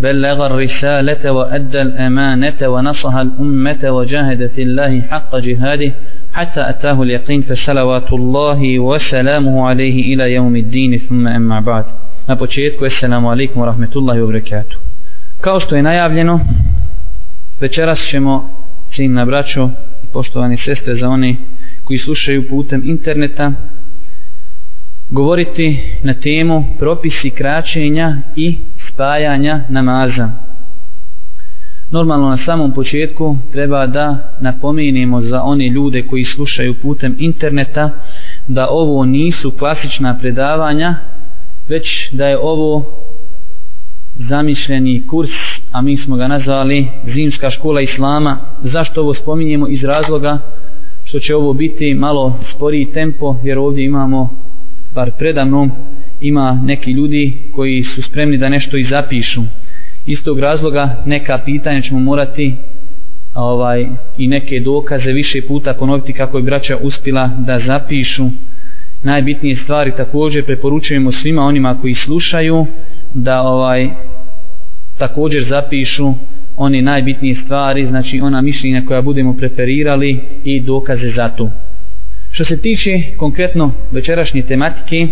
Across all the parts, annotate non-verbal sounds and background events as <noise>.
بلغ الرسالة وأدى الأمانة ونصح الأمة وجاهد في الله حق جهاده حتى أتاه اليقين فصلوات الله وسلامه عليه إلى يوم الدين ثم أما بعد أبو السلام عليكم ورحمة الله وبركاته كاوستو إنا يابلينو večeras ćemo sin na braćo i poštovani sestre za one koji slušaju putem interneta govoriti na temu propisi kraćenja i spajanja namaza. Normalno na samom početku treba da napomenemo za one ljude koji slušaju putem interneta da ovo nisu klasična predavanja, već da je ovo zamišljeni kurs, a mi smo ga nazvali Zimska škola Islama. Zašto ovo spominjemo? Iz razloga što će ovo biti malo sporiji tempo, jer ovdje imamo bar predamnom ima neki ljudi koji su spremni da nešto i zapišu. Iz tog razloga neka pitanja ćemo morati ovaj i neke dokaze više puta ponoviti kako je braća uspila da zapišu najbitnije stvari također preporučujemo svima onima koji slušaju da ovaj također zapišu one najbitnije stvari znači ona mišljenja koja budemo preferirali i dokaze za to što se tiče konkretno večerašnje tematike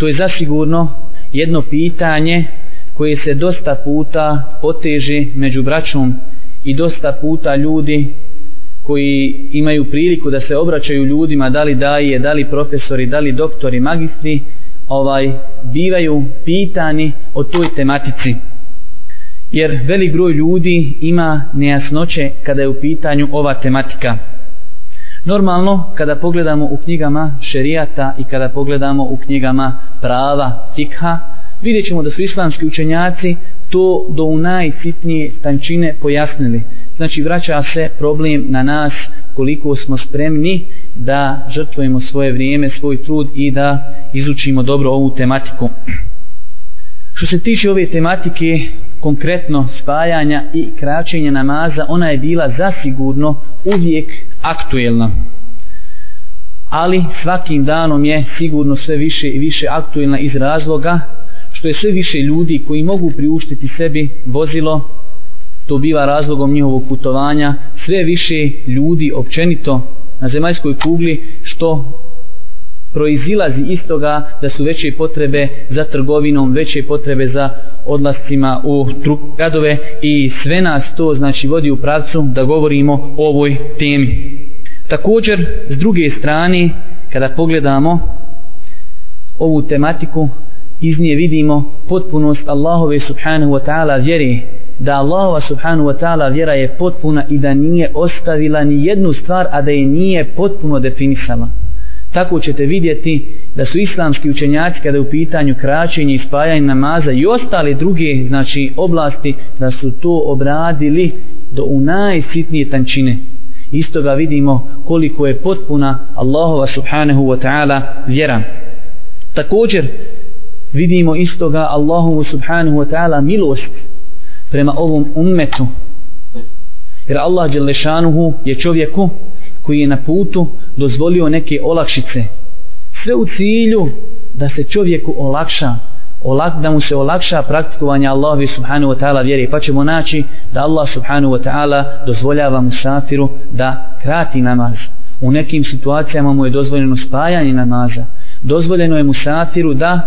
To je zasigurno jedno pitanje koje se dosta puta poteži među braćom i dosta puta ljudi koji imaju priliku da se obraćaju ljudima, da li daje, da li profesori, da li doktori, magistri, ovaj, bivaju pitani o toj tematici. Jer velik broj ljudi ima nejasnoće kada je u pitanju ova tematika. Normalno, kada pogledamo u knjigama šerijata i kada pogledamo u knjigama prava, fikha, vidjet ćemo da su islamski učenjaci to do u najsitnije tančine pojasnili. Znači, vraća se problem na nas koliko smo spremni da žrtvojemo svoje vrijeme, svoj trud i da izučimo dobro ovu tematiku. Što se tiče ove tematike, konkretno spajanja i kraćenja namaza, ona je bila zasigurno uvijek aktuelna. Ali svakim danom je sigurno sve više i više aktuelna iz razloga što je sve više ljudi koji mogu priuštiti sebi vozilo, to biva razlogom njihovog putovanja, sve više ljudi općenito na zemaljskoj kugli što proizilazi iz toga da su veće potrebe za trgovinom, veće potrebe za odlascima u gradove i sve nas to znači vodi u pravcu da govorimo o ovoj temi. Također, s druge strane, kada pogledamo ovu tematiku, iz nje vidimo potpunost Allahove subhanahu wa ta'ala vjeri, da Allahova subhanahu wa ta'ala vjera je potpuna i da nije ostavila ni jednu stvar, a da je nije potpuno definisala. Tako ćete vidjeti da su islamski učenjaci kada je u pitanju kraćenje i spajanje namaza i ostale druge znači oblasti da su to obradili do u najsitnije tančine. Isto ga vidimo koliko je potpuna Allahova subhanahu wa ta'ala vjera. Također vidimo istoga Allahovu subhanahu wa ta'ala milost prema ovom ummetu. Jer Allah je čovjeku koji je na putu dozvolio neke olakšice. Sve u cilju da se čovjeku olakša, olak, da mu se olakša praktikovanje Allahovi subhanu wa ta'ala vjeri. Pa ćemo naći da Allah subhanu wa ta'ala dozvoljava mu safiru da krati namaz. U nekim situacijama mu je dozvoljeno spajanje namaza. Dozvoljeno je mu safiru da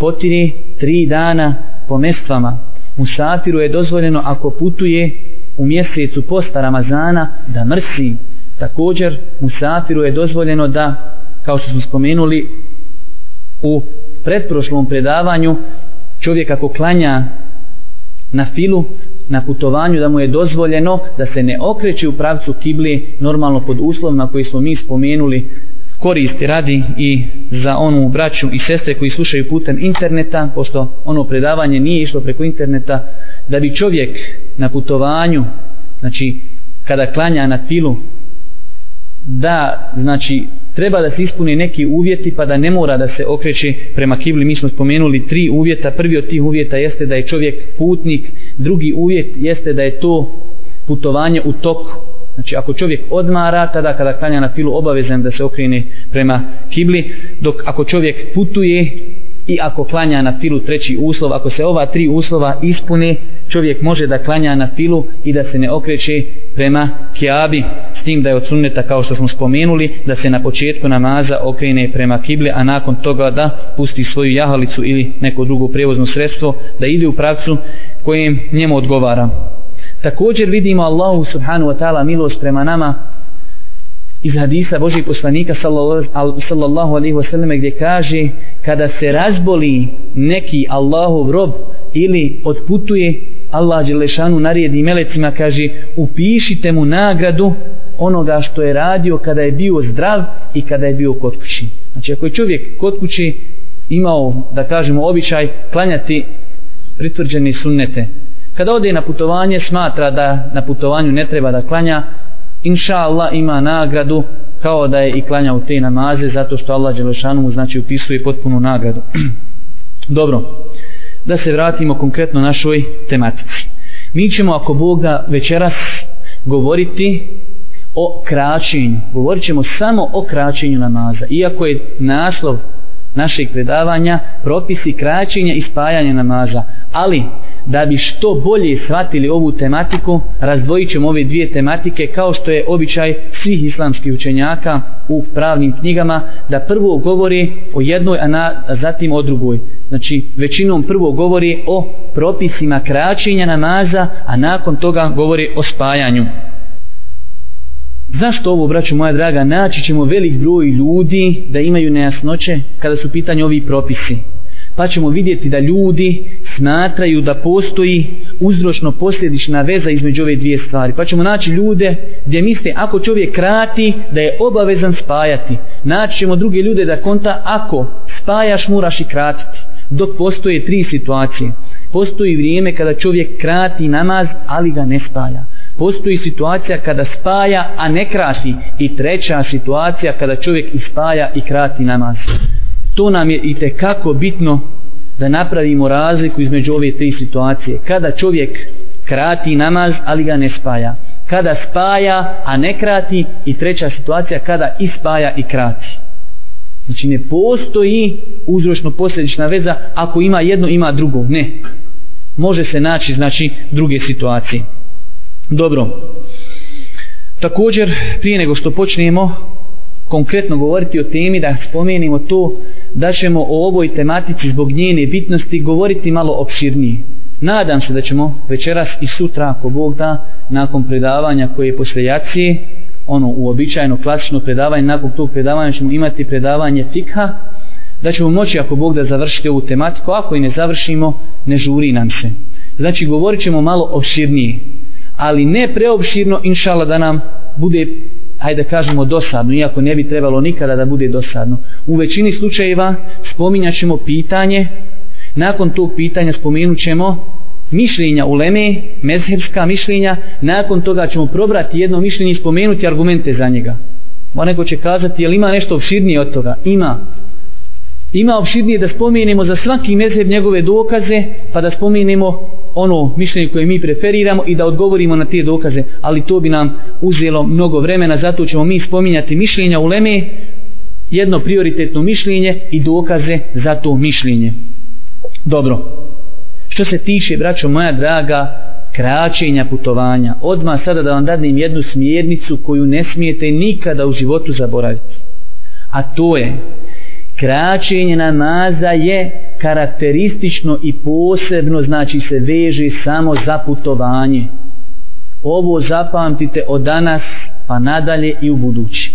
potiri tri dana po mestvama. Musafiru je dozvoljeno ako putuje u mjesecu posta Ramazana da mrsi također musafiru je dozvoljeno da kao što smo spomenuli u predprošlom predavanju čovjek ako klanja na filu na putovanju da mu je dozvoljeno da se ne okreće u pravcu kibli normalno pod uslovima koji smo mi spomenuli koristi radi i za onu braću i sestre koji slušaju putem interneta pošto ono predavanje nije išlo preko interneta da bi čovjek na putovanju znači kada klanja na filu da znači treba da se ispune neki uvjeti pa da ne mora da se okreće prema kibli. Mi smo spomenuli tri uvjeta. Prvi od tih uvjeta jeste da je čovjek putnik. Drugi uvjet jeste da je to putovanje u toku. Znači ako čovjek odmara, tada kada klanja na filu obavezan da se okrene prema kibli, dok ako čovjek putuje, i ako klanja na filu treći uslov, ako se ova tri uslova ispune, čovjek može da klanja na filu i da se ne okreće prema kjabi, s tim da je od sunneta, kao što smo spomenuli, da se na početku namaza okrene prema kibli, a nakon toga da pusti svoju jahalicu ili neko drugo prevozno sredstvo, da ide u pravcu kojem njemu odgovara. Također vidimo Allahu subhanu wa ta'ala milost prema nama iz hadisa Božeg poslanika sallallahu alaihi wasallam gdje kaže kada se razboli neki Allahov rob ili otputuje Allah Đelešanu narijedni melecima kaže upišite mu nagradu onoga što je radio kada je bio zdrav i kada je bio kod kući. Znači ako je čovjek kod kući imao da kažemo običaj klanjati pritvrđeni sunnete. Kada ode na putovanje smatra da na putovanju ne treba da klanja inša Allah ima nagradu kao da je i klanjao te namaze zato što Allah Đelešanu mu znači upisuje potpunu nagradu <clears throat> dobro da se vratimo konkretno našoj tematici mi ćemo ako Boga večeras govoriti o kraćenju govorit ćemo samo o kraćenju namaza iako je naslov našeg predavanja propisi kraćenja i spajanja namaza ali da bi što bolje shvatili ovu tematiku, razdvojit ćemo ove dvije tematike kao što je običaj svih islamskih učenjaka u pravnim knjigama, da prvo govori o jednoj, a, na, a zatim o drugoj. Znači, većinom prvo govori o propisima kraćenja namaza, a nakon toga govori o spajanju. Zašto ovo, braću moja draga, naći ćemo velik broj ljudi da imaju nejasnoće kada su pitanje ovi propisi? pa ćemo vidjeti da ljudi smatraju da postoji uzročno posljedična veza između ove dvije stvari. Pa ćemo naći ljude gdje misle ako čovjek krati da je obavezan spajati. Naći ćemo druge ljude da konta ako spajaš moraš i kratiti. Dok postoje tri situacije. Postoji vrijeme kada čovjek krati namaz ali ga ne spaja. Postoji situacija kada spaja a ne krati. I treća situacija kada čovjek ispaja i krati namaz to nam je i te kako bitno da napravimo razliku između ove tri situacije. Kada čovjek krati namaz, ali ga ne spaja. Kada spaja, a ne krati. I treća situacija, kada i spaja i krati. Znači ne postoji uzročno posljedična veza ako ima jedno ima drugo. Ne. Može se naći znači druge situacije. Dobro. Također prije nego što počnemo konkretno govoriti o temi, da spomenimo to, da ćemo o ovoj tematici zbog njene bitnosti govoriti malo opširnije. Nadam se da ćemo večeras i sutra, ako Bog da, nakon predavanja koje je posle jacije, ono uobičajeno klasično predavanje, nakon tog predavanja ćemo imati predavanje fikha, da ćemo moći ako Bog da završite ovu tematiku, ako i ne završimo, ne žuri nam se. Znači, govorit ćemo malo opširnije, ali ne preopširno, inšala da nam bude hajde kažemo dosadno, iako ne bi trebalo nikada da bude dosadno. U većini slučajeva spominjat ćemo pitanje, nakon tog pitanja spomenut ćemo mišljenja u Leme, mezherska mišljenja, nakon toga ćemo probrati jedno mišljenje i spomenuti argumente za njega. Ma neko će kazati, jel ima nešto obširnije od toga? Ima. Ima obširnije da spomenemo za svaki mezheb njegove dokaze, pa da spomenemo ono mišljenje koje mi preferiramo i da odgovorimo na te dokaze, ali to bi nam uzelo mnogo vremena, zato ćemo mi spominjati mišljenja u Leme, jedno prioritetno mišljenje i dokaze za to mišljenje. Dobro, što se tiče, braćo moja draga, kraćenja putovanja, odma sada da vam dadim jednu smjernicu koju ne smijete nikada u životu zaboraviti. A to je, kraćenje namaza je karakteristično i posebno, znači se veže samo za putovanje. Ovo zapamtite od danas pa nadalje i u budući.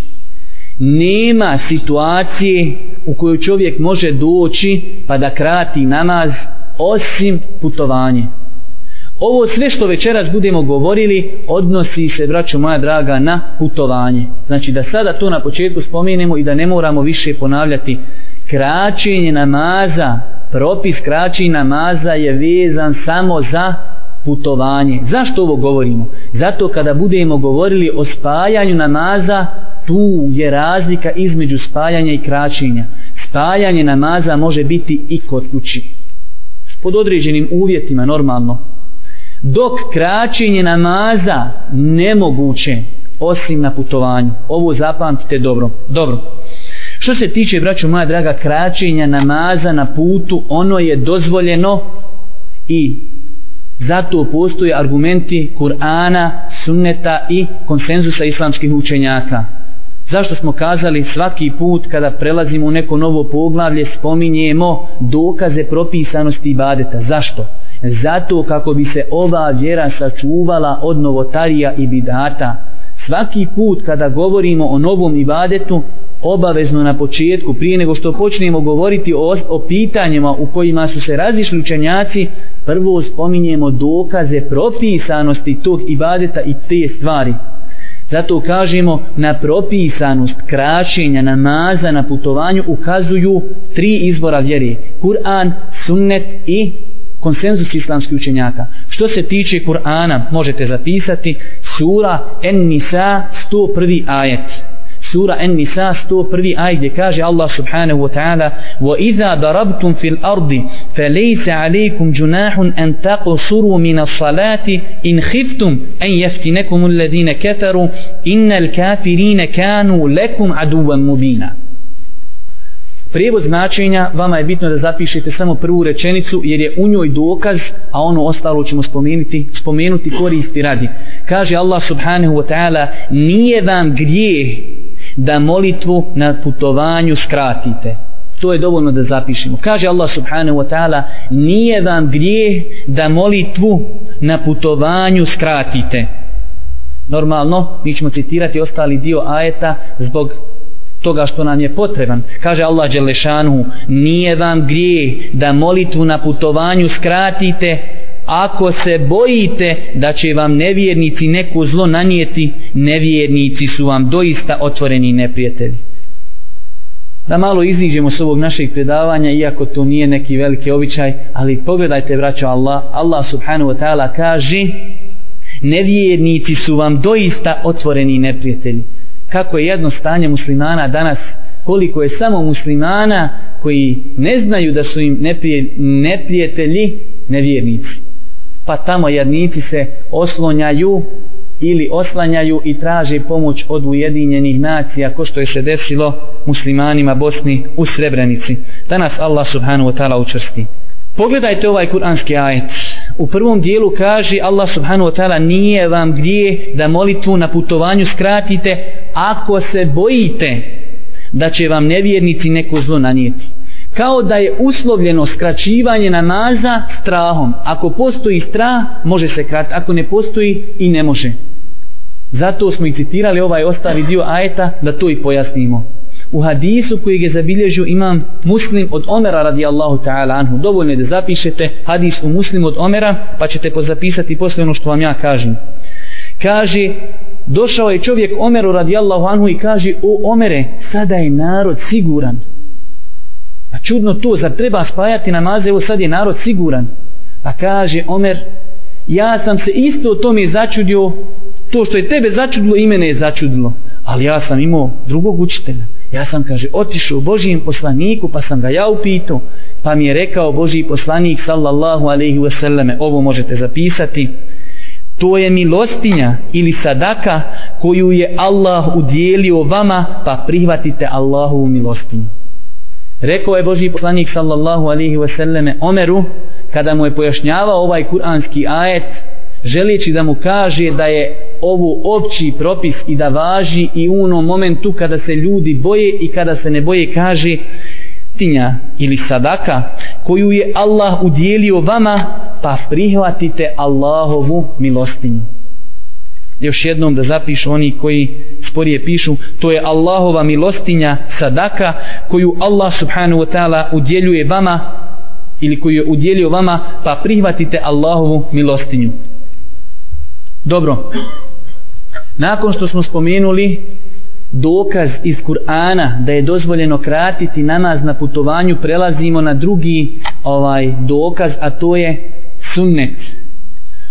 Nema situacije u kojoj čovjek može doći pa da krati namaz osim putovanje. Ovo sve što večeras budemo govorili odnosi se, braću moja draga, na putovanje. Znači da sada to na početku spomenemo i da ne moramo više ponavljati. Kraćenje namaza, propis kraćenja namaza je vezan samo za putovanje. Zašto ovo govorimo? Zato kada budemo govorili o spajanju namaza, tu je razlika između spajanja i kraćenja. Spajanje namaza može biti i kod kući. Pod određenim uvjetima normalno, dok kraćenje namaza nemoguće osim na putovanju ovo zapamtite dobro dobro što se tiče braćo moja draga kraćenja namaza na putu ono je dozvoljeno i zato postoje argumenti Kur'ana sunneta i konsenzusa islamskih učenjaka Zašto smo kazali svaki put kada prelazimo u neko novo poglavlje spominjemo dokaze propisanosti ibadeta? Zašto? Zato kako bi se ova vjera sačuvala od novotarija i bidata, svaki put kada govorimo o novom ibadetu, obavezno na početku, prije nego što počnemo govoriti o, o pitanjima u kojima su se razišli učenjaci, prvo spominjemo dokaze propisanosti tog ibadeta i te stvari. Zato kažemo na propisanost kraćenja namaza na putovanju ukazuju tri izvora vjere. Kur'an, sunnet i konsenzus islamskih učenjaka. Što se tiče Kur'ana, možete zapisati sura En-Nisa 101. ajet. Sura En-Nisa 101. ajet gdje kaže Allah subhanahu wa ta'ala وَإِذَا دَرَبْتُمْ فِي الْأَرْضِ فَلَيْسَ عَلَيْكُمْ جُنَاحٌ أَن تَقْصُرُوا مِنَ الصَّلَاتِ إِنْ خِفْتُمْ أَن يَفْتِنَكُمُ الَّذِينَ كَفَرُوا إِنَّ الْكَافِرِينَ كَانُوا لَكُمْ عَدُوًّا مُبِينًا Prijevod značenja vama je bitno da zapišete samo prvu rečenicu jer je u njoj dokaz, a ono ostalo ćemo spomenuti, spomenuti koristi radi. Kaže Allah subhanahu wa ta'ala, nije vam grijeh da molitvu na putovanju skratite. To je dovoljno da zapišemo. Kaže Allah subhanahu wa ta'ala, nije vam grijeh da molitvu na putovanju skratite. Normalno, mi ćemo citirati ostali dio ajeta zbog toga što nam je potreban. Kaže Allah Đelešanu, nije vam grije da molitvu na putovanju skratite, ako se bojite da će vam nevjernici neko zlo nanijeti, nevjernici su vam doista otvoreni neprijatelji. Da malo iziđemo s ovog našeg predavanja, iako to nije neki veliki običaj, ali pogledajte, braćo Allah, Allah subhanahu wa ta'ala kaže, nevjernici su vam doista otvoreni neprijatelji kako je jedno stanje muslimana danas, koliko je samo muslimana koji ne znaju da su im neprije, neprijatelji nevjernici. Pa tamo jednici se oslonjaju ili oslanjaju i traže pomoć od ujedinjenih nacija ko što je se desilo muslimanima Bosni u Srebrenici. Danas Allah subhanu wa ta'ala učrsti. Pogledajte ovaj kuranski ajet. U prvom dijelu kaže Allah subhanahu wa ta'ala nije vam grije da molitvu na putovanju skratite ako se bojite da će vam nevjernici neko zlo nanijeti. Kao da je uslovljeno skraćivanje namaza strahom. Ako postoji strah, može se krati. Ako ne postoji, i ne može. Zato smo i citirali ovaj ostali dio ajeta da to i pojasnimo u hadisu koji je zabilježio imam muslim od Omera radi Allahu ta'ala anhu. Dovoljno je da zapišete hadis u muslim od Omera pa ćete pozapisati poslije ono što vam ja kažem. Kaže, došao je čovjek Omeru radi Allahu anhu i kaže, o Omere, sada je narod siguran. Pa čudno to, zar treba spajati namaze, evo sad je narod siguran. Pa kaže Omer, ja sam se isto o tome začudio, to što je tebe začudilo i mene je začudilo. Ali ja sam imao drugog učitelja. Ja sam, kaže, otišao Božijem poslaniku, pa sam ga ja upitao, pa mi je rekao Božiji poslanik, sallallahu alaihi wasallam, ovo možete zapisati, to je milostinja ili sadaka koju je Allah udjelio vama, pa prihvatite Allahovu milostinju. Rekao je Božiji poslanik, sallallahu alaihi wasallam, Omeru, kada mu je pojašnjavao ovaj kuranski ajet, želeći da mu kaže da je ovo opći propis i da važi i u onom momentu kada se ljudi boje i kada se ne boje kaže tinja ili sadaka koju je Allah udjelio vama pa prihvatite Allahovu milostinju još jednom da zapišu oni koji sporije pišu to je Allahova milostinja sadaka koju Allah subhanahu wa ta'ala udjeljuje vama ili koju je udjelio vama pa prihvatite Allahovu milostinju Dobro. Nakon što smo spomenuli dokaz iz Kur'ana da je dozvoljeno kratiti namaz na putovanju, prelazimo na drugi ovaj dokaz, a to je sunnet.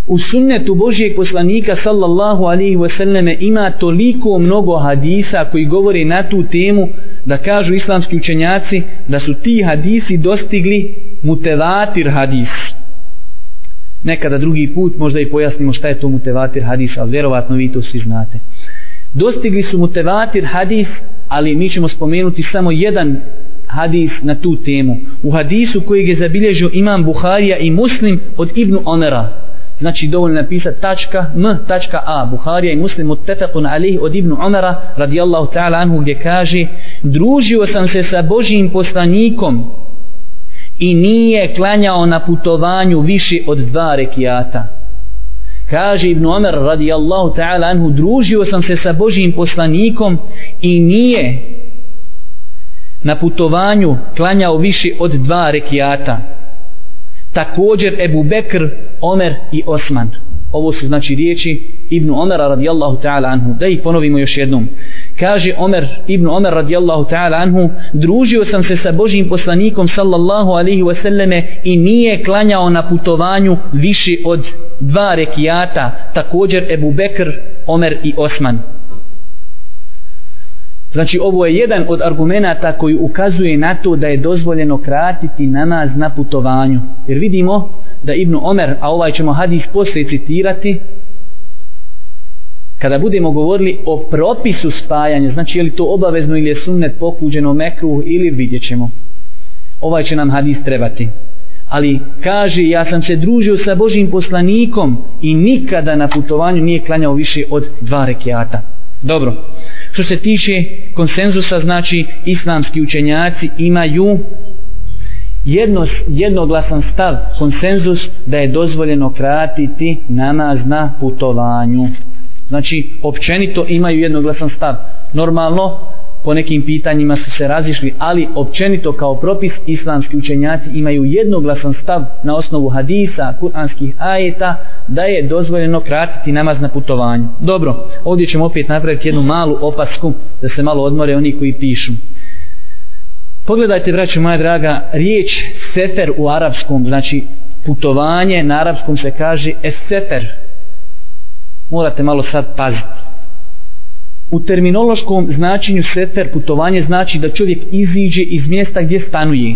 U sunnetu Božijeg poslanika sallallahu alihi wasallame ima toliko mnogo hadisa koji govore na tu temu da kažu islamski učenjaci da su ti hadisi dostigli mutevatir hadisi nekada drugi put možda i pojasnimo šta je to mutevatir hadis, ali verovatno vi to svi znate. Dostigli su mutevatir hadis, ali mi ćemo spomenuti samo jedan hadis na tu temu. U hadisu koji je zabilježio imam Buharija i Muslim od Ibnu Omera. Znači dovoljno napisati tačka m tačka a Buharija i Muslim mutefakun alih od Ibnu Omera radijallahu ta'ala anhu gdje kaže Družio sam se sa Božim poslanikom i nije klanjao na putovanju više od dva rekiata. Kaže Ibn Omer radijallahu ta'ala anhu, družio sam se sa Božim poslanikom i nije na putovanju klanjao više od dva rekiata. Također Ebu Bekr, Omer i Osman. Ovo su znači riječi Ibn Omera radijallahu ta'ala anhu. Da ih ponovimo još jednom kaže Omer ibn Omer radijallahu ta'ala anhu družio sam se sa Božim poslanikom sallallahu alaihi wasallame i nije klanjao na putovanju više od dva rekiata također Ebu Bekr, Omer i Osman znači ovo je jedan od argumenta koji ukazuje na to da je dozvoljeno kratiti namaz na putovanju jer vidimo da Ibnu Omer, a ovaj ćemo hadis poslije citirati kada budemo govorili o propisu spajanja, znači je li to obavezno ili je sunnet pokuđeno mekru ili vidjet ćemo. Ovaj će nam hadis trebati. Ali kaže, ja sam se družio sa Božim poslanikom i nikada na putovanju nije klanjao više od dva rekiata. Dobro, što se tiče konsenzusa, znači islamski učenjaci imaju jedno, jednoglasan stav, konsenzus, da je dozvoljeno kratiti namaz na putovanju. Znači, općenito imaju jednoglasan stav. Normalno, po nekim pitanjima su se razišli, ali općenito kao propis islamski učenjaci imaju jednoglasan stav na osnovu hadisa, kuranskih ajeta, da je dozvoljeno kratiti namaz na putovanju. Dobro, ovdje ćemo opet napraviti jednu malu opasku da se malo odmore oni koji pišu. Pogledajte, braću moja draga, riječ sefer u arapskom, znači putovanje, na arapskom se kaže es sefer, morate malo sad paziti. U terminološkom značenju sefer putovanje znači da čovjek iziđe iz mjesta gdje stanuje.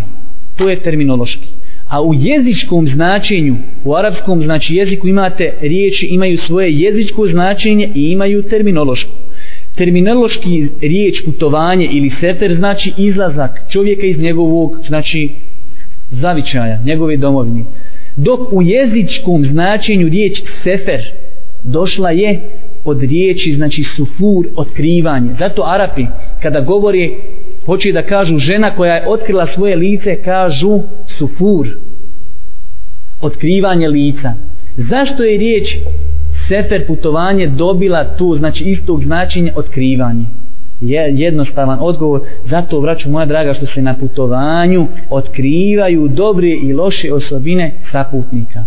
To je terminološki. A u jezičkom značenju, u arapskom znači jeziku imate riječi, imaju svoje jezičko značenje i imaju terminološko. Terminološki riječ putovanje ili sefer znači izlazak čovjeka iz njegovog, znači zavičaja, njegove domovine. Dok u jezičkom značenju riječ sefer, došla je od riječi, znači sufur, otkrivanje. Zato Arapi, kada govore, hoće da kažu žena koja je otkrila svoje lice, kažu sufur, otkrivanje lica. Zašto je riječ sefer putovanje dobila tu, znači istog značenja, otkrivanje? Je jednostavan odgovor, zato vraću moja draga što se na putovanju otkrivaju dobre i loše osobine saputnika. putnika.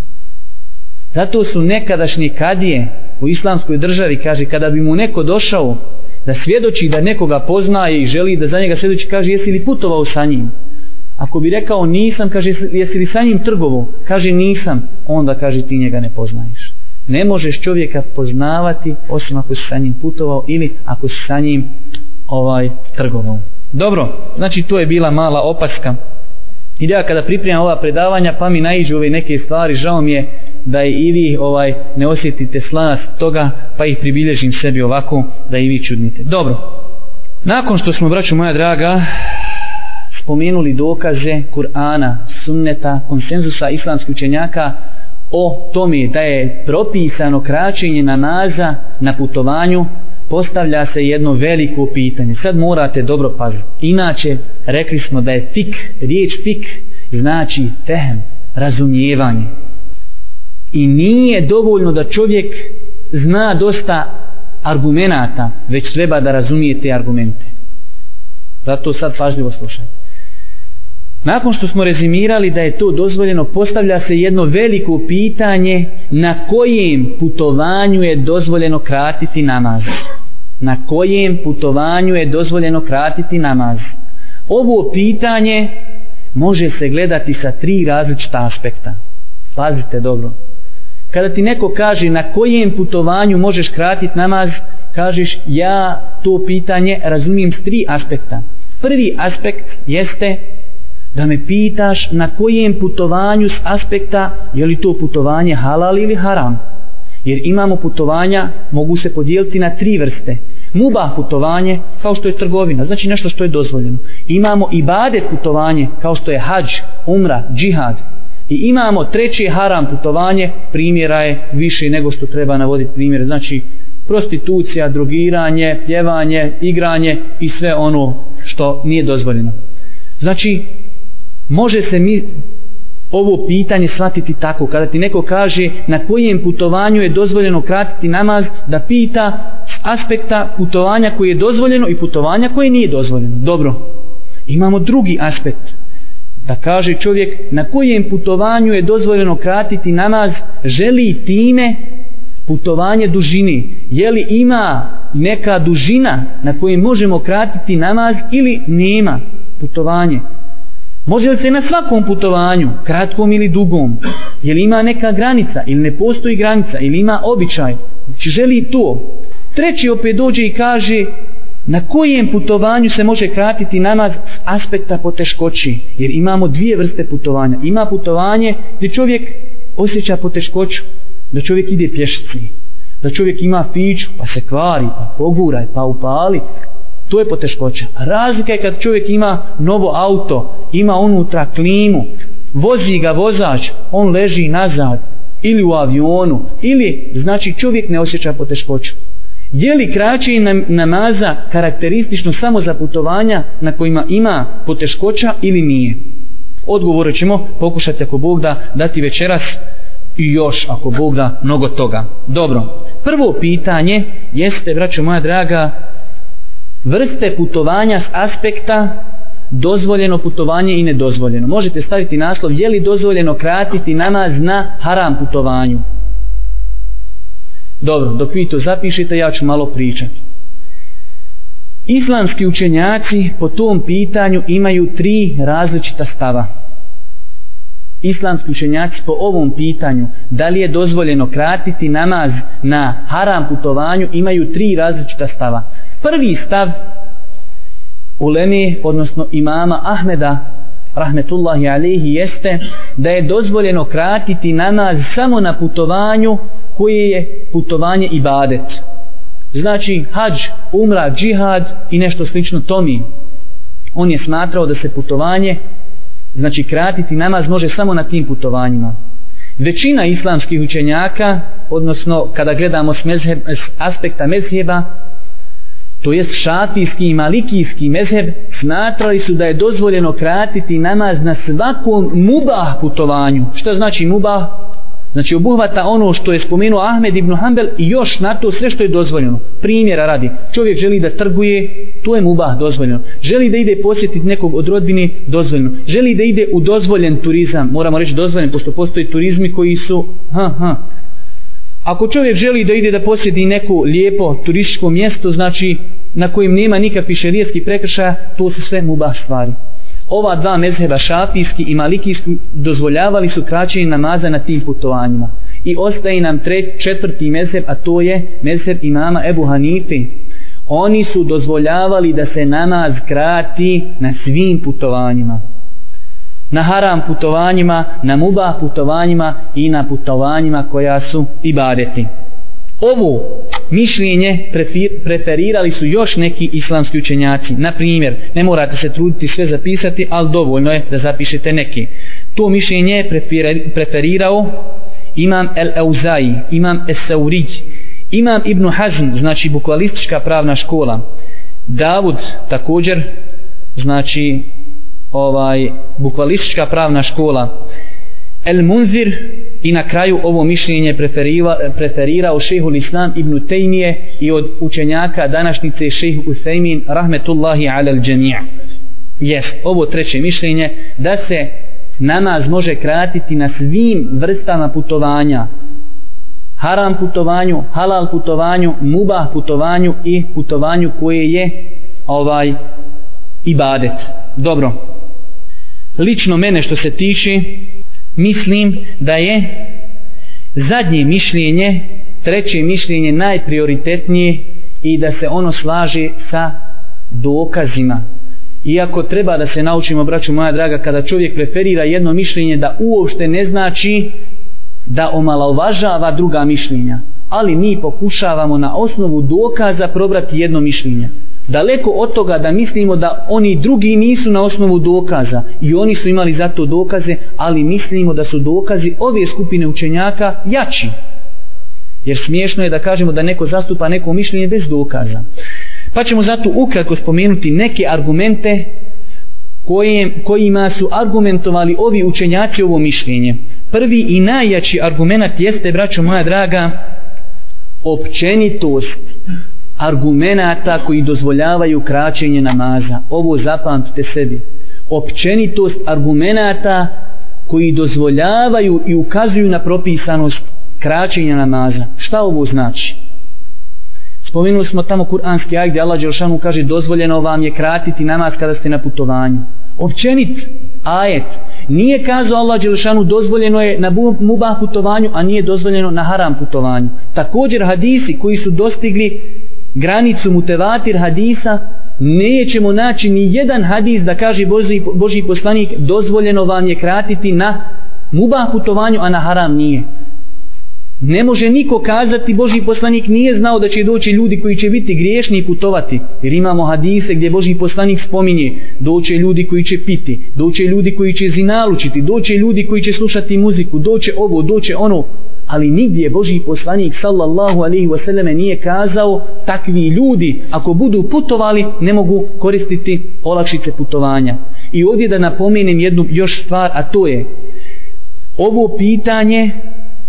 Zato su nekadašnje kadije u islamskoj državi, kaže, kada bi mu neko došao da svjedoči da nekoga poznaje i želi da za njega svjedoči, kaže, jesi li putovao sa njim? Ako bi rekao nisam, kaže, jesi li sa njim trgovo? Kaže, nisam. Onda, kaže, ti njega ne poznaješ. Ne možeš čovjeka poznavati osim ako si sa njim putovao ili ako si sa njim ovaj trgovao. Dobro, znači to je bila mala opaska. I ja kada pripremam ova predavanja, pa mi naiđu ove neke stvari, žao mi je da i vi ovaj, ne osjetite slast toga, pa ih pribilježim sebi ovako, da i vi čudnite. Dobro, nakon što smo, braću moja draga, spomenuli dokaze Kur'ana, sunneta, konsenzusa islamskih učenjaka o tome da je propisano kraćenje namaza na putovanju, postavlja se jedno veliko pitanje. Sad morate dobro paziti. Inače, rekli smo da je fik, riječ fik, znači fehem, razumijevanje. I nije dovoljno da čovjek zna dosta argumenata, već treba da razumije te argumente. Zato sad pažljivo slušajte. Nakon što smo rezimirali da je to dozvoljeno, postavlja se jedno veliko pitanje na kojem putovanju je dozvoljeno kratiti namaz. Na kojem putovanju je dozvoljeno kratiti namaz. Ovo pitanje može se gledati sa tri različita aspekta. Pazite dobro. Kada ti neko kaže na kojem putovanju možeš kratiti namaz, kažeš ja to pitanje razumijem s tri aspekta. Prvi aspekt jeste da me pitaš na kojem putovanju s aspekta je li to putovanje halal ili haram. Jer imamo putovanja, mogu se podijeliti na tri vrste. Muba putovanje, kao što je trgovina, znači nešto što je dozvoljeno. Imamo i bade putovanje, kao što je hađ, umra, džihad. I imamo treći haram putovanje, primjera je više nego što treba navoditi primjer. Znači prostitucija, drogiranje, pjevanje, igranje i sve ono što nije dozvoljeno. Znači, može se mi ovo pitanje shvatiti tako. Kada ti neko kaže na kojem putovanju je dozvoljeno kratiti namaz, da pita s aspekta putovanja koje je dozvoljeno i putovanja koje nije dozvoljeno. Dobro, imamo drugi aspekt. Da kaže čovjek na kojem putovanju je dozvoljeno kratiti namaz, želi time putovanje dužini. Je li ima neka dužina na kojem možemo kratiti namaz ili nema putovanje? Može li se na svakom putovanju, kratkom ili dugom, je li ima neka granica ili ne postoji granica ili ima običaj, znači želi to. Treći opet dođe i kaže na kojem putovanju se može kratiti namaz s aspekta poteškoći, jer imamo dvije vrste putovanja. Ima putovanje gdje čovjek osjeća poteškoću, da čovjek ide pješci, da čovjek ima fiću, pa se kvari, pa pogura, pa upali, to je poteškoća. Razlika je kad čovjek ima novo auto, ima unutra klimu, vozi ga vozač, on leži nazad ili u avionu, ili znači čovjek ne osjeća poteškoću. Je li kraće namaza karakteristično samo za putovanja na kojima ima poteškoća ili nije? Odgovore ćemo pokušati ako Bog da dati večeras i još ako Bog da mnogo toga. Dobro, prvo pitanje jeste, braćo moja draga, vrste putovanja s aspekta dozvoljeno putovanje i nedozvoljeno. Možete staviti naslov je li dozvoljeno kratiti namaz na haram putovanju. Dobro, dok vi to zapišete ja ću malo pričati. Islamski učenjaci po tom pitanju imaju tri različita stava. Islamski učenjaci po ovom pitanju da li je dozvoljeno kratiti namaz na haram putovanju imaju tri različita stava prvi stav u Leme, odnosno imama Ahmeda, rahmetullahi alihi, jeste da je dozvoljeno kratiti namaz samo na putovanju koje je putovanje ibadet. Znači, hađ, umra, džihad i nešto slično tomi. On je smatrao da se putovanje, znači kratiti namaz može samo na tim putovanjima. Većina islamskih učenjaka, odnosno kada gledamo s, mezheb, s aspekta mezheba, to jest šafijski i malikijski mezheb, smatrali su da je dozvoljeno kratiti namaz na svakom mubah putovanju. Šta znači mubah? Znači obuhvata ono što je spomenuo Ahmed ibn Hanbel i još na to sve što je dozvoljeno. Primjera radi, čovjek želi da trguje, to je mubah dozvoljeno. Želi da ide posjetiti nekog od rodbine, dozvoljeno. Želi da ide u dozvoljen turizam, moramo reći dozvoljen, pošto postoji turizmi koji su... Ha, ha. Ako čovjek želi da ide da posjedi neko lijepo turističko mjesto, znači na kojim nema nikakvi šerijetski prekršaja, to su sve mubah stvari. Ova dva mezheba šafijski i malikijski dozvoljavali su kraćenje namaza na tim putovanjima. I ostaje nam treć, četvrti mezheb, a to je mezheb imama Ebu Hanife. Oni su dozvoljavali da se namaz krati na svim putovanjima. Na haram putovanjima, na muba putovanjima i na putovanjima koja su ibadeti. badeti. Ovo mišljenje preferirali su još neki islamski učenjaci. Na primjer, ne morate se truditi sve zapisati, ali dovoljno je da zapišete neki. To mišljenje je preferirao Imam el-Euzai, Imam Esaurić, Imam Ibn Hazm, znači bukvalistička pravna škola, Davud također, znači ovaj bukvalistička pravna škola, El Munzir, i na kraju ovo mišljenje preferirao preferira šehul Islam ibn Tejmije i od učenjaka današnjice šehu Usaymin rahmetullahi alel džemija. Jes, ovo treće mišljenje, da se namaz može kratiti na svim vrstama putovanja, haram putovanju, halal putovanju, mubah putovanju i putovanju koje je ovaj ibadet. Dobro, lično mene što se tiče, mislim da je zadnje mišljenje, treće mišljenje najprioritetnije i da se ono slaže sa dokazima. Iako treba da se naučimo, braću moja draga, kada čovjek preferira jedno mišljenje da uopšte ne znači da omalovažava druga mišljenja, ali mi pokušavamo na osnovu dokaza probrati jedno mišljenje. Daleko od toga da mislimo da oni drugi nisu na osnovu dokaza i oni su imali za to dokaze, ali mislimo da su dokazi ove skupine učenjaka jači. Jer smiješno je da kažemo da neko zastupa neko mišljenje bez dokaza. Pa ćemo zato ukratko spomenuti neke argumente koje, kojima su argumentovali ovi učenjaci ovo mišljenje. Prvi i najjači argument jeste, braćo moja draga, općenitost argumenta koji dozvoljavaju kraćenje namaza. Ovo zapamtite sebi. Općenitost argumenta koji dozvoljavaju i ukazuju na propisanost kraćenja namaza. Šta ovo znači? Spomenuli smo tamo kuranski ajk gdje Allah Đelšanu kaže dozvoljeno vam je kratiti namaz kada ste na putovanju. Općenit ajet. Nije kazao Allah Đelšanu dozvoljeno je na mubah putovanju, a nije dozvoljeno na haram putovanju. Također hadisi koji su dostigli granicu mutevatir hadisa, nećemo naći ni jedan hadis da kaže Boži, Boži poslanik dozvoljeno vam je kratiti na muba putovanju, a na haram nije. Ne može niko kazati Boži poslanik nije znao da će doći ljudi koji će biti griješni i putovati. Jer imamo hadise gdje Boži poslanik spominje doće ljudi koji će piti, doće ljudi koji će zinalučiti, doće ljudi koji će slušati muziku, doće ovo, doće ono ali nigdje je Boži poslanik sallallahu alaihi wasallam nije kazao takvi ljudi ako budu putovali ne mogu koristiti olakšice putovanja i ovdje da napomenem jednu još stvar a to je ovo pitanje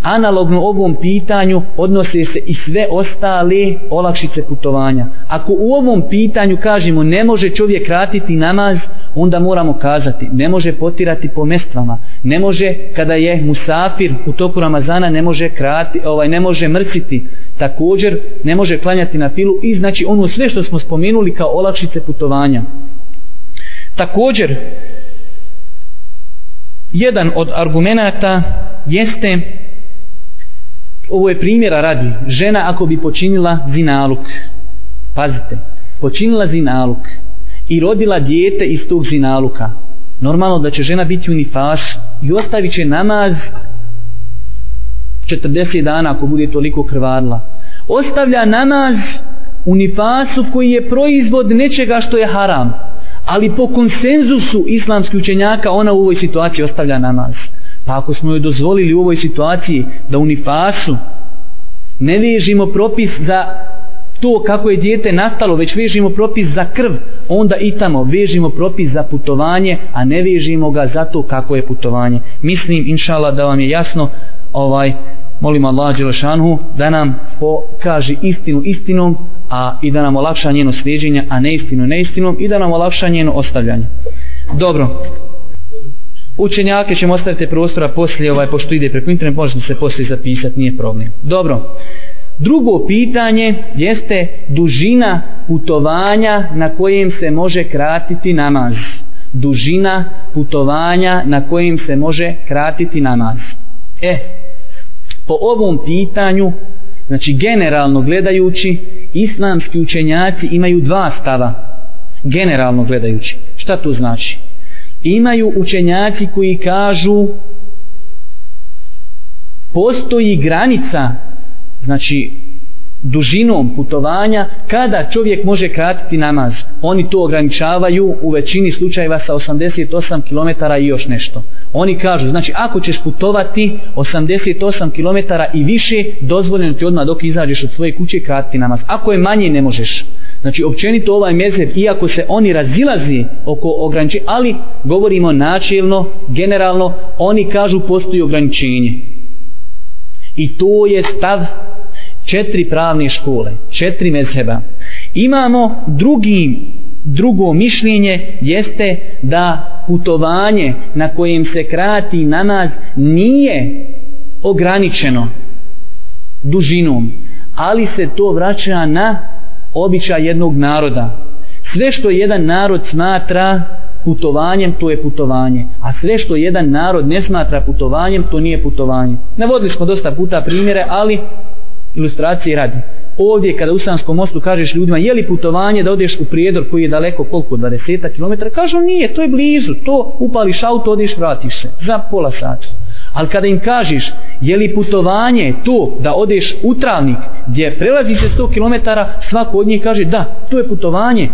analogno ovom pitanju odnose se i sve ostale olakšice putovanja ako u ovom pitanju kažemo ne može čovjek ratiti namaz onda moramo kazati, ne može potirati po mestvama, ne može kada je musafir u toku Ramazana, ne može krati, ovaj ne može mrsiti, također ne može klanjati na filu i znači ono sve što smo spomenuli kao olakšice putovanja. Također, jedan od argumenta jeste, ovo je primjera radi, žena ako bi počinila zinaluk, pazite, počinila zinaluk, i rodila dijete iz tog zinaluka. Normalno da će žena biti u nifas i ostavit će namaz 40 dana ako bude toliko krvarla. Ostavlja namaz u nifasu koji je proizvod nečega što je haram. Ali po konsenzusu islamskih učenjaka ona u ovoj situaciji ostavlja namaz. Pa ako smo joj dozvolili u ovoj situaciji da u nifasu ne vježimo propis za to kako je dijete nastalo, već vežimo propis za krv, onda i tamo vežimo propis za putovanje, a ne vežimo ga za to kako je putovanje. Mislim, inšala, da vam je jasno, ovaj, molim Allah Đelešanhu da nam pokaži istinu istinom a i da nam olakša njeno sliđenje, a ne istinu neistinom i da nam olakša njeno ostavljanje. Dobro, učenjake ćemo ostaviti prostora poslije, ovaj, pošto ide preko internet, možete se poslije zapisati, nije problem. Dobro, Drugo pitanje jeste dužina putovanja na kojem se može kratiti namaz. Dužina putovanja na kojem se može kratiti namaz. E, po ovom pitanju, znači generalno gledajući, islamski učenjaci imaju dva stava. Generalno gledajući. Šta to znači? Imaju učenjaci koji kažu postoji granica znači dužinom putovanja kada čovjek može kratiti namaz oni to ograničavaju u većini slučajeva sa 88 km i još nešto oni kažu znači ako ćeš putovati 88 km i više dozvoljeno ti odmah dok izađeš od svoje kuće kratiti namaz ako je manje ne možeš znači općenito ovaj mezer iako se oni razilazi oko ograničenja ali govorimo načelno generalno oni kažu postoji ograničenje I to je stav četiri pravne škole, četiri mezheba. Imamo drugi, drugo mišljenje, jeste da putovanje na kojem se krati namaz nije ograničeno dužinom, ali se to vraća na običaj jednog naroda. Sve što jedan narod smatra putovanjem, to je putovanje. A sve što jedan narod ne smatra putovanjem, to nije putovanje. Navodili smo dosta puta primjere, ali ilustracije radi. Ovdje kada u Sanskom mostu kažeš ljudima je li putovanje da odeš u prijedor koji je daleko koliko 20 km, kažu nije, to je blizu, to upališ auto, odeš, vratiš se za pola sata. Ali kada im kažeš je li putovanje to da odeš u travnik gdje prelazi se 100 km, svako od njih kaže da, to je putovanje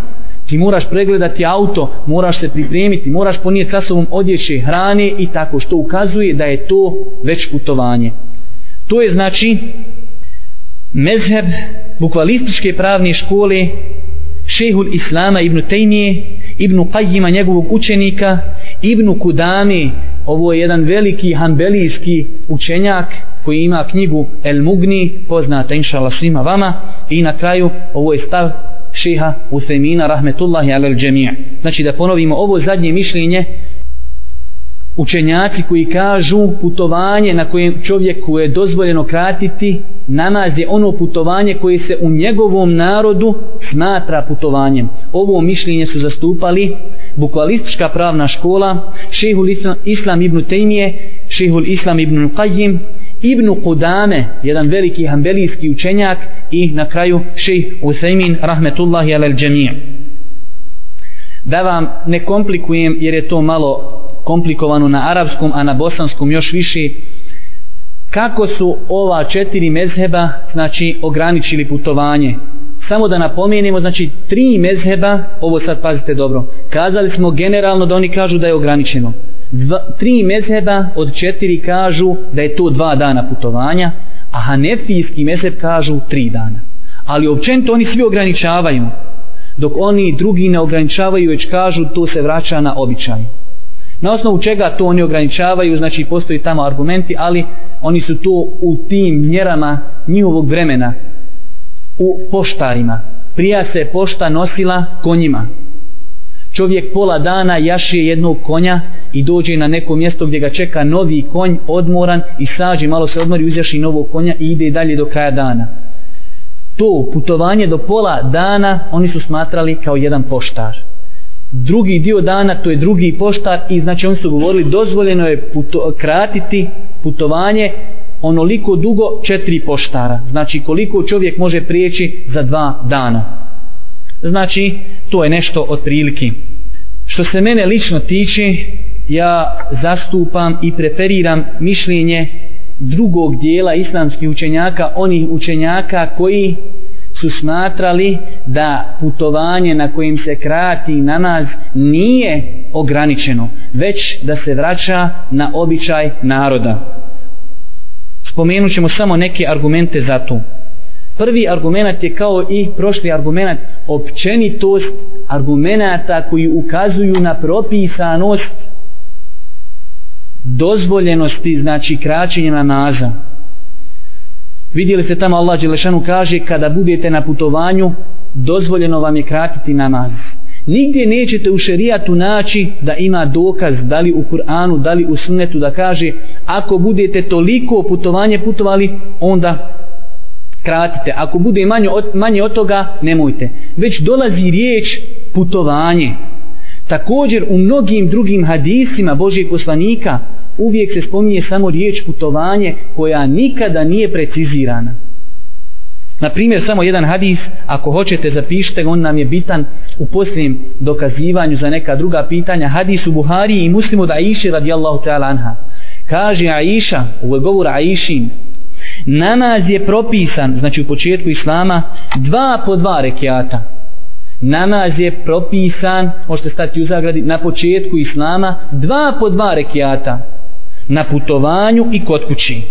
ti moraš pregledati auto, moraš se pripremiti, moraš ponijeti sa sobom odjeće, hrane i tako, što ukazuje da je to već putovanje. To je znači mezheb bukvalističke pravne škole šehul Islama ibn Tejmije, ibn Qajjima njegovog učenika, ibn Kudami, ovo je jedan veliki hanbelijski učenjak koji ima knjigu El Mugni, poznata inša Allah svima vama, i na kraju ovo je stav šeha Usemina rahmetullahi alel džemija. Znači da ponovimo ovo zadnje mišljenje učenjaci koji kažu putovanje na kojem čovjeku je dozvoljeno kratiti namaz je ono putovanje koje se u njegovom narodu smatra putovanjem. Ovo mišljenje su zastupali bukvalistička pravna škola šehul islam ibn Tejmije šehul islam ibn Qajim Ibn Kudame, jedan veliki hambelijski učenjak i na kraju šejh Usaymin rahmetullahi alel džemije. Da vam ne komplikujem jer je to malo komplikovano na arapskom, a na bosanskom još više, kako su ova četiri mezheba znači ograničili putovanje samo da napomenemo znači tri mezheba ovo sad pazite dobro kazali smo generalno da oni kažu da je ograničeno dva, tri mezheba od četiri kažu da je to dva dana putovanja, a hanefijski mezheb kažu tri dana. Ali općenito oni svi ograničavaju, dok oni drugi ne ograničavaju, već kažu to se vraća na običaj. Na osnovu čega to oni ograničavaju, znači postoji tamo argumenti, ali oni su to u tim mjerama njihovog vremena u poštarima. Prija se pošta nosila konjima, njima čovjek pola dana jaši jednog konja i dođe na neko mjesto gdje ga čeka novi konj odmoran i sađe malo se odmori uzjaši novog konja i ide dalje do kraja dana to putovanje do pola dana oni su smatrali kao jedan poštar drugi dio dana to je drugi poštar i znači oni su govorili dozvoljeno je puto, kratiti putovanje onoliko dugo četiri poštara znači koliko čovjek može prijeći za dva dana Znači, to je nešto od prilike. Što se mene lično tiče, ja zastupam i preferiram mišljenje drugog dijela islamskih učenjaka, onih učenjaka koji su smatrali da putovanje na kojem se krati namaz nije ograničeno, već da se vraća na običaj naroda. Spomenut ćemo samo neke argumente za to prvi argument je kao i prošli argument općenitost argumenta koji ukazuju na propisanost dozvoljenosti znači kraćenje na naza vidjeli ste tamo Allah Đelešanu kaže kada budete na putovanju dozvoljeno vam je kratiti namaz nigdje nećete u šerijatu naći da ima dokaz da li u Kur'anu, da li u sunnetu da kaže ako budete toliko putovanje putovali onda kratite. Ako bude manje od, manje od toga, nemojte. Već dolazi riječ putovanje. Također u mnogim drugim hadisima Božijeg poslanika uvijek se spominje samo riječ putovanje koja nikada nije precizirana. Na primjer, samo jedan hadis, ako hoćete zapišite ga, on nam je bitan u posljednjem dokazivanju za neka druga pitanja. Hadis u Buhari i muslimu da iši radijallahu ta'ala anha. Kaže Aisha, ovo je govor Aishin, Namaz je propisan, znači u početku islama, dva po dva rekiata. Namaz je propisan, možete stati u zagradi, na početku islama, dva po dva rekiata. Na putovanju i kod kući.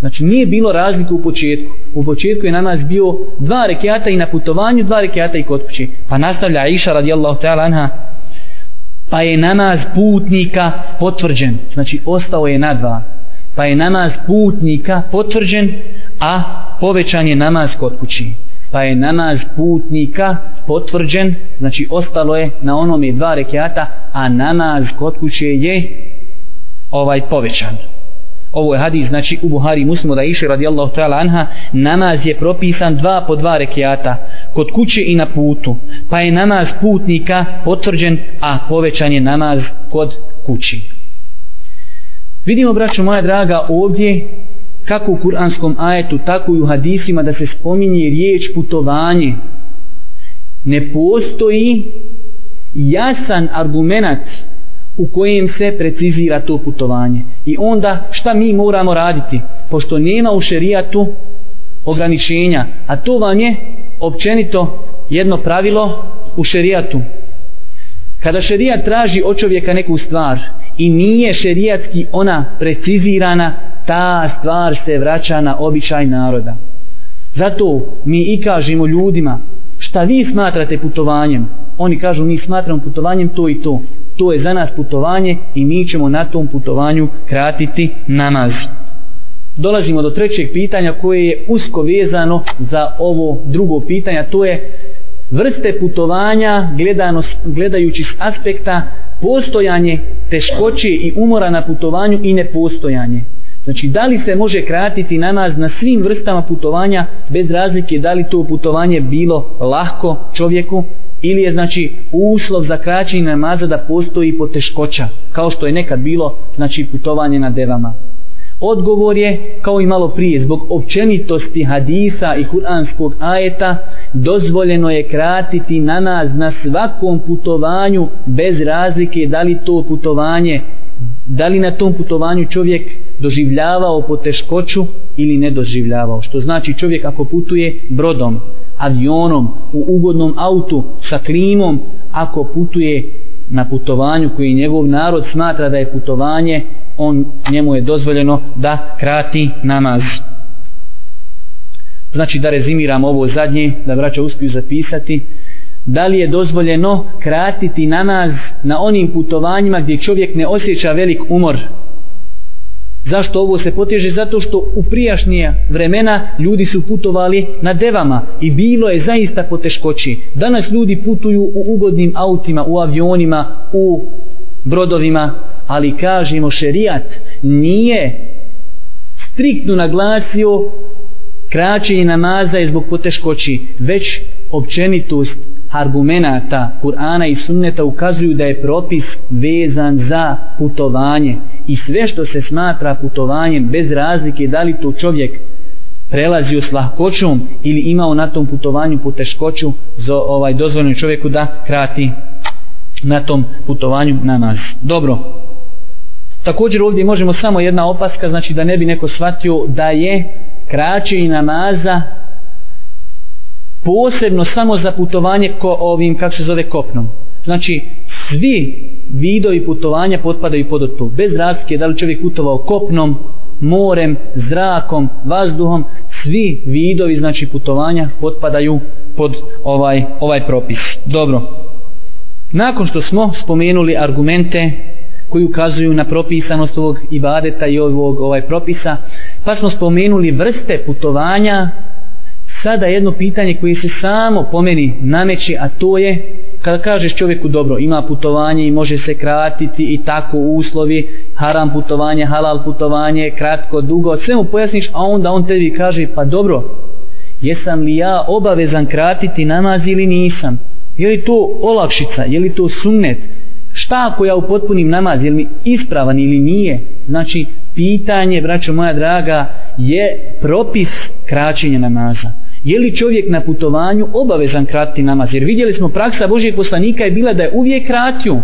Znači nije bilo razlike u početku. U početku je namaz bio dva rekiata i na putovanju dva rekiata i kod kući. Pa nastavlja Aisha radijallahu ta'ala anha. Pa je namaz putnika potvrđen. Znači ostao je na dva pa je namaz putnika potvrđen, a povećan je namaz kod kući. Pa je namaz putnika potvrđen, znači ostalo je na onom je dva rekiata, a namaz kod kuće je ovaj povećan. Ovo je hadis, znači u Buhari muslimu da iše radijallahu ta'ala anha, namaz je propisan dva po dva rekiata, kod kuće i na putu, pa je namaz putnika potvrđen, a povećan je namaz kod kući. Vidimo, braćo moja draga, ovdje kako u kuranskom ajetu, tako i u hadisima da se spominje riječ putovanje. Ne postoji jasan argumentat u kojem se precizira to putovanje. I onda šta mi moramo raditi? Pošto nema u šerijatu ograničenja. A to vam je općenito jedno pravilo u šerijatu. Kada šerijat traži od čovjeka neku stvar i nije šerijatski ona precizirana, ta stvar se vraća na običaj naroda. Zato mi i kažemo ljudima šta vi smatrate putovanjem. Oni kažu mi smatramo putovanjem to i to. To je za nas putovanje i mi ćemo na tom putovanju kratiti namaz. Dolazimo do trećeg pitanja koje je usko vezano za ovo drugo pitanje. To je vrste putovanja gledano, gledajući s aspekta postojanje teškoće i umora na putovanju i nepostojanje. Znači, da li se može kratiti namaz na svim vrstama putovanja bez razlike da li to putovanje bilo lahko čovjeku ili je znači uslov za kraćenje namaza da postoji poteškoća kao što je nekad bilo znači putovanje na devama. Odgovor je, kao i malo prije, zbog općenitosti hadisa i kuranskog ajeta, dozvoljeno je kratiti na nas na svakom putovanju bez razlike da li to putovanje, da li na tom putovanju čovjek doživljavao poteškoću ili ne doživljavao. Što znači čovjek ako putuje brodom, avionom, u ugodnom autu, sa klimom, ako putuje na putovanju koji njegov narod smatra da je putovanje on njemu je dozvoljeno da krati namaz znači da rezimiram ovo zadnje da vraća uspiju zapisati da li je dozvoljeno kratiti namaz na onim putovanjima gdje čovjek ne osjeća velik umor Zašto ovo se poteže? Zato što u prijašnje vremena ljudi su putovali na devama i bilo je zaista poteškoći. Danas ljudi putuju u ugodnim autima, u avionima, u brodovima, ali kažemo šerijat nije striktno naglasio kraćenje namaza je zbog poteškoći, već općenitost argumenta Kur'ana i Sunneta ukazuju da je propis vezan za putovanje i sve što se smatra putovanjem bez razlike da li to čovjek prelazio s lahkoćom ili imao na tom putovanju poteškoću za ovaj dozvoljeno čovjeku da krati na tom putovanju na nas. Dobro. Također ovdje možemo samo jedna opaska, znači da ne bi neko shvatio da je kraće i namaza posebno samo za putovanje ko ovim, kako se zove, kopnom. Znači, svi vidovi putovanja potpadaju pod to. Bez razlike da li čovjek putovao kopnom, morem, zrakom, vazduhom, svi vidovi znači putovanja potpadaju pod ovaj ovaj propis. Dobro. Nakon što smo spomenuli argumente koji ukazuju na propisanost ovog ibadeta i ovog ovaj propisa, pa smo spomenuli vrste putovanja sada jedno pitanje koje se samo pomeni nameće, a to je kada kažeš čovjeku dobro, ima putovanje i može se kratiti i tako uslovi, haram putovanje, halal putovanje, kratko, dugo, sve mu pojasniš, a onda on tebi kaže, pa dobro, jesam li ja obavezan kratiti namaz ili nisam? Je li to olakšica, je li to sunnet? Šta ako ja upotpunim namaz, je li mi ispravan ili nije? Znači, pitanje, braćo moja draga, je propis kraćenja namaza je li čovjek na putovanju obavezan krati namaz? Jer vidjeli smo praksa Božijeg poslanika je bila da je uvijek kratio.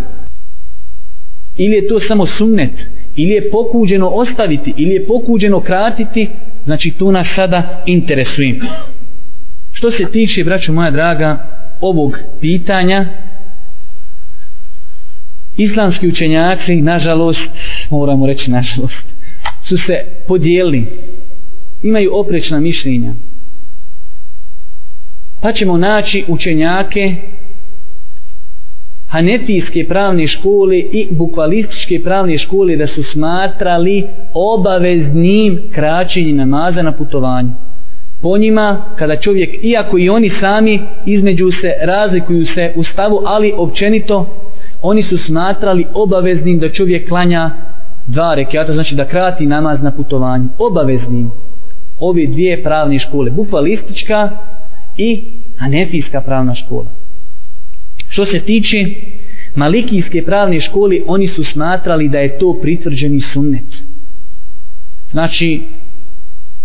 Ili je to samo sunnet, ili je pokuđeno ostaviti, ili je pokuđeno kratiti, znači to nas sada interesuje. Što se tiče, braćo moja draga, ovog pitanja, islamski učenjaci, nažalost, moramo reći nažalost, su se podijeli, imaju oprečna mišljenja pa ćemo naći učenjake hanetijske pravne škole i bukvalističke pravne škole da su smatrali obaveznim kraćenje namaza na putovanju. Po njima, kada čovjek, iako i oni sami između se razlikuju se u stavu, ali općenito, oni su smatrali obaveznim da čovjek klanja dva rekiata, znači da krati namaz na putovanju. Obaveznim ove dvije pravne škole, bukvalistička i Hanefijska pravna škola. Što se tiče Malikijske pravne škole, oni su smatrali da je to pritvrđeni sunnet. Znači,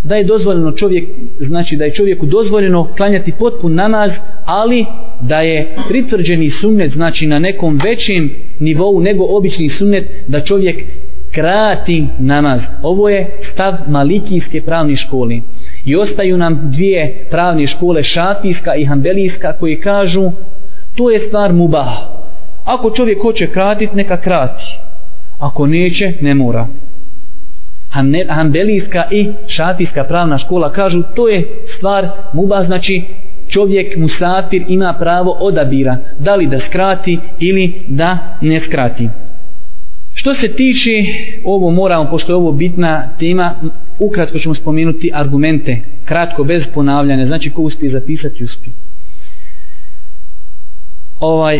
da je dozvoljeno čovjek, znači da je čovjeku dozvoljeno klanjati potpun namaz, ali da je pritvrđeni sunnet, znači na nekom većem nivou nego obični sunnet, da čovjek krati namaz. Ovo je stav Malikijske pravne škole. I ostaju nam dvije pravne škole, šatijska i hambelijska, koje kažu, to je stvar mubah. Ako čovjek hoće kratit, neka krati. Ako neće, ne mora. Hambelijska i šatijska pravna škola kažu, to je stvar mubah, znači čovjek, musafir, ima pravo odabira, da li da skrati ili da ne skrati. Što se tiče ovo moramo, pošto je ovo bitna tema, ukratko ćemo spomenuti argumente, kratko, bez ponavljanja, znači ko uspije zapisati, uspije. Ovaj,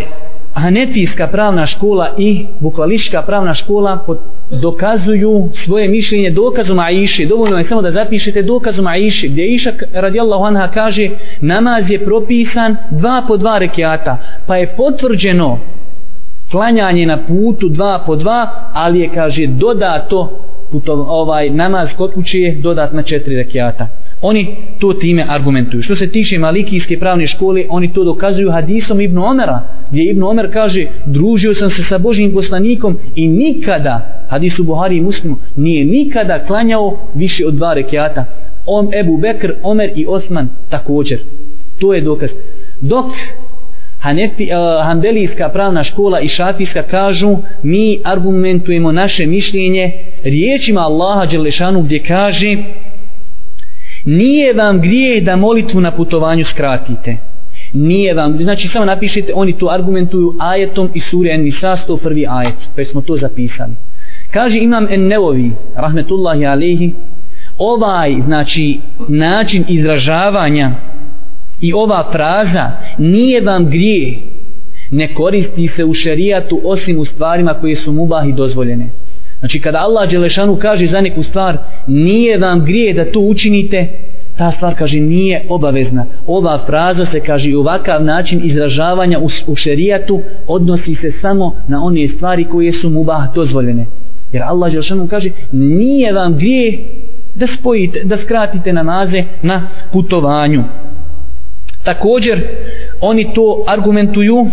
Hanetijska pravna škola i Bukvališka pravna škola pod, dokazuju svoje mišljenje dokazom Aiši. Dovoljno je samo da zapišete dokazom Aiši, gdje Iša radijallahu anha kaže namaz je propisan dva po dva rekiata, pa je potvrđeno klanjanje na putu dva po dva, ali je, kaže, dodato putov, ovaj namaz kod kuće je dodat na četiri rekiata. Oni to time argumentuju. Što se tiče malikijske pravne škole, oni to dokazuju hadisom Ibn Omera, gdje Ibn Omer kaže, družio sam se sa Božim poslanikom i nikada, hadisu Buhari i Muslimu, nije nikada klanjao više od dva rekiata. On, Ebu Bekr, Omer i Osman također. To je dokaz. Dok Hanefi, uh, eh, Handelijska pravna škola i Šafijska kažu mi argumentujemo naše mišljenje riječima Allaha Đelešanu gdje kaže nije vam grije da molitvu na putovanju skratite nije vam, znači samo napišite oni to argumentuju ajetom i sure en nisa 101. ajet, već smo to zapisali kaže imam en neovi rahmetullahi alihi ovaj, znači način izražavanja i ova praža nije vam grije ne koristi se u šerijatu osim u stvarima koje su mubah i dozvoljene znači kada Allah Đelešanu kaže za neku stvar nije vam grije da to učinite ta stvar kaže nije obavezna ova fraza se kaže i ovakav način izražavanja u, u šerijatu odnosi se samo na one stvari koje su mubah dozvoljene jer Allah Đelešanu kaže nije vam grije da spojite, da skratite namaze na putovanju također oni to argumentuju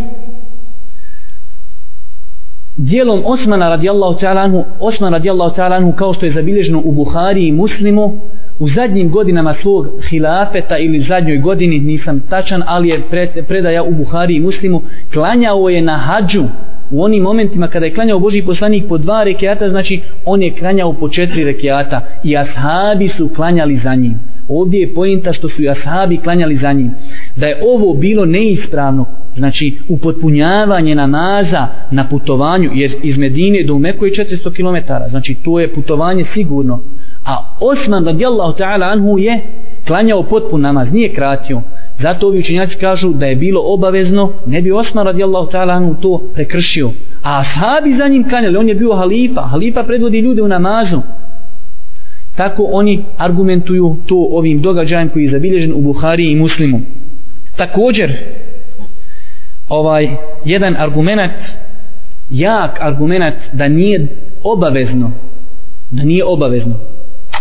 dijelom Osmana radijallahu ta'ala anhu Osman radijallahu ta'ala anhu kao što je zabilježeno u Buhari i Muslimu u zadnjim godinama svog hilafeta ili zadnjoj godini nisam tačan ali je pred, predaja u Buhari i Muslimu klanjao je na hađu u onim momentima kada je klanjao Boži poslanik po dva rekiata znači on je klanjao po četiri rekiata i ashabi su klanjali za njim Ovdje je pojenta što su i ashabi klanjali za njim. Da je ovo bilo neispravno, znači upotpunjavanje namaza na putovanju, jer iz Medine do Umeko je 400 km, znači to je putovanje sigurno. A Osman radijallahu ta'ala anhu je klanjao potpun namaz, nije kratio. Zato ovi učenjaci kažu da je bilo obavezno, ne bi Osman radijallahu ta'ala anhu to prekršio. A ashabi za njim klanjali, on je bio halifa, halifa predvodi ljude u namazu, Tako oni argumentuju to ovim događajem koji je zabilježen u Buhari i Muslimu. Također, ovaj jedan argumentat jak argumentat da nije obavezno da nije obavezno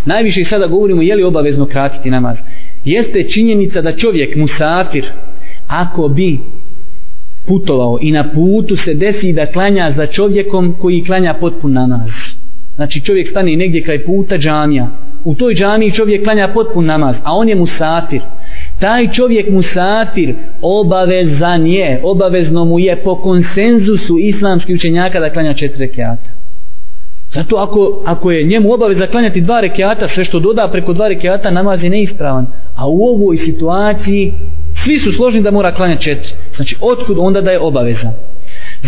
najviše sada govorimo je li obavezno kratiti namaz jeste činjenica da čovjek musafir ako bi putovao i na putu se desi da klanja za čovjekom koji klanja potpun namaz Znači čovjek stane negdje kraj puta džamija. U toj džamiji čovjek klanja potpun namaz, a on je musafir. Taj čovjek musafir obavezan je, obavezno mu je po konsenzusu islamskih učenjaka da klanja četiri rekiata. Zato ako, ako je njemu obaveza klanjati dva rekiata, sve što doda preko dva rekiata namaz je neispravan. A u ovoj situaciji svi su složni da mora klanjati četiri. Znači otkud onda da je obaveza?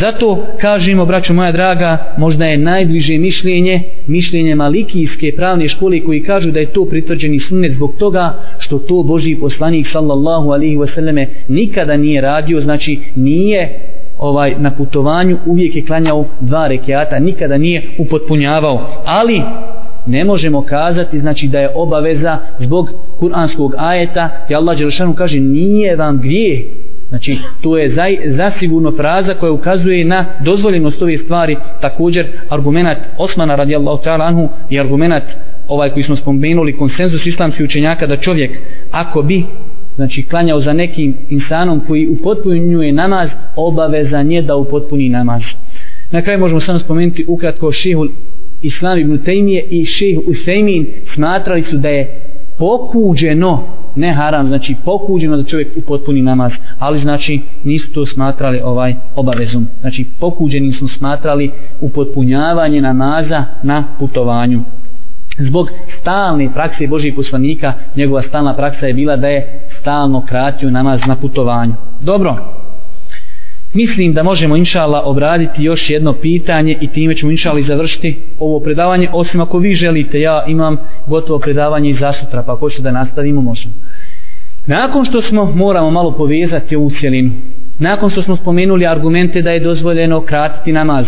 Zato kažemo, braćo moja draga, možda je najbliže mišljenje, mišljenje malikijske pravne škole koji kažu da je to pritvrđeni sunnet zbog toga što to Boži poslanik sallallahu alihi wasallame nikada nije radio, znači nije ovaj na putovanju, uvijek je klanjao dva rekiata, nikada nije upotpunjavao. Ali ne možemo kazati znači da je obaveza zbog kuranskog ajeta i Allah Đelšanu kaže nije vam grijeh Znači, tu je za, zasigurno fraza koja ukazuje na dozvoljenost ove stvari, također argument Osmana radijallahu ta'ala anhu i argument ovaj koji smo spomenuli, konsenzus islamskih učenjaka da čovjek, ako bi znači klanjao za nekim insanom koji upotpunjuje namaz, obaveza nje da upotpuni namaz. Na kraju možemo samo spomenuti ukratko šehu Islam ibn Taymije i šehu Usejmin smatrali su da je pokuđeno ne haram, znači pokuđeno da čovjek upotpuni namaz, ali znači nisu to smatrali ovaj obavezom. Znači pokuđenim su smatrali upotpunjavanje namaza na putovanju. Zbog stalne prakse Božih poslanika, njegova stalna praksa je bila da je stalno kratio namaz na putovanju. Dobro, mislim da možemo inšala obraditi još jedno pitanje i time ćemo inšali završiti ovo predavanje, osim ako vi želite, ja imam gotovo predavanje iza sutra, pa ako ćete da nastavimo, možemo. Nakon što smo, moramo malo povezati u cijelinu, nakon što smo spomenuli argumente da je dozvoljeno kratiti namaz,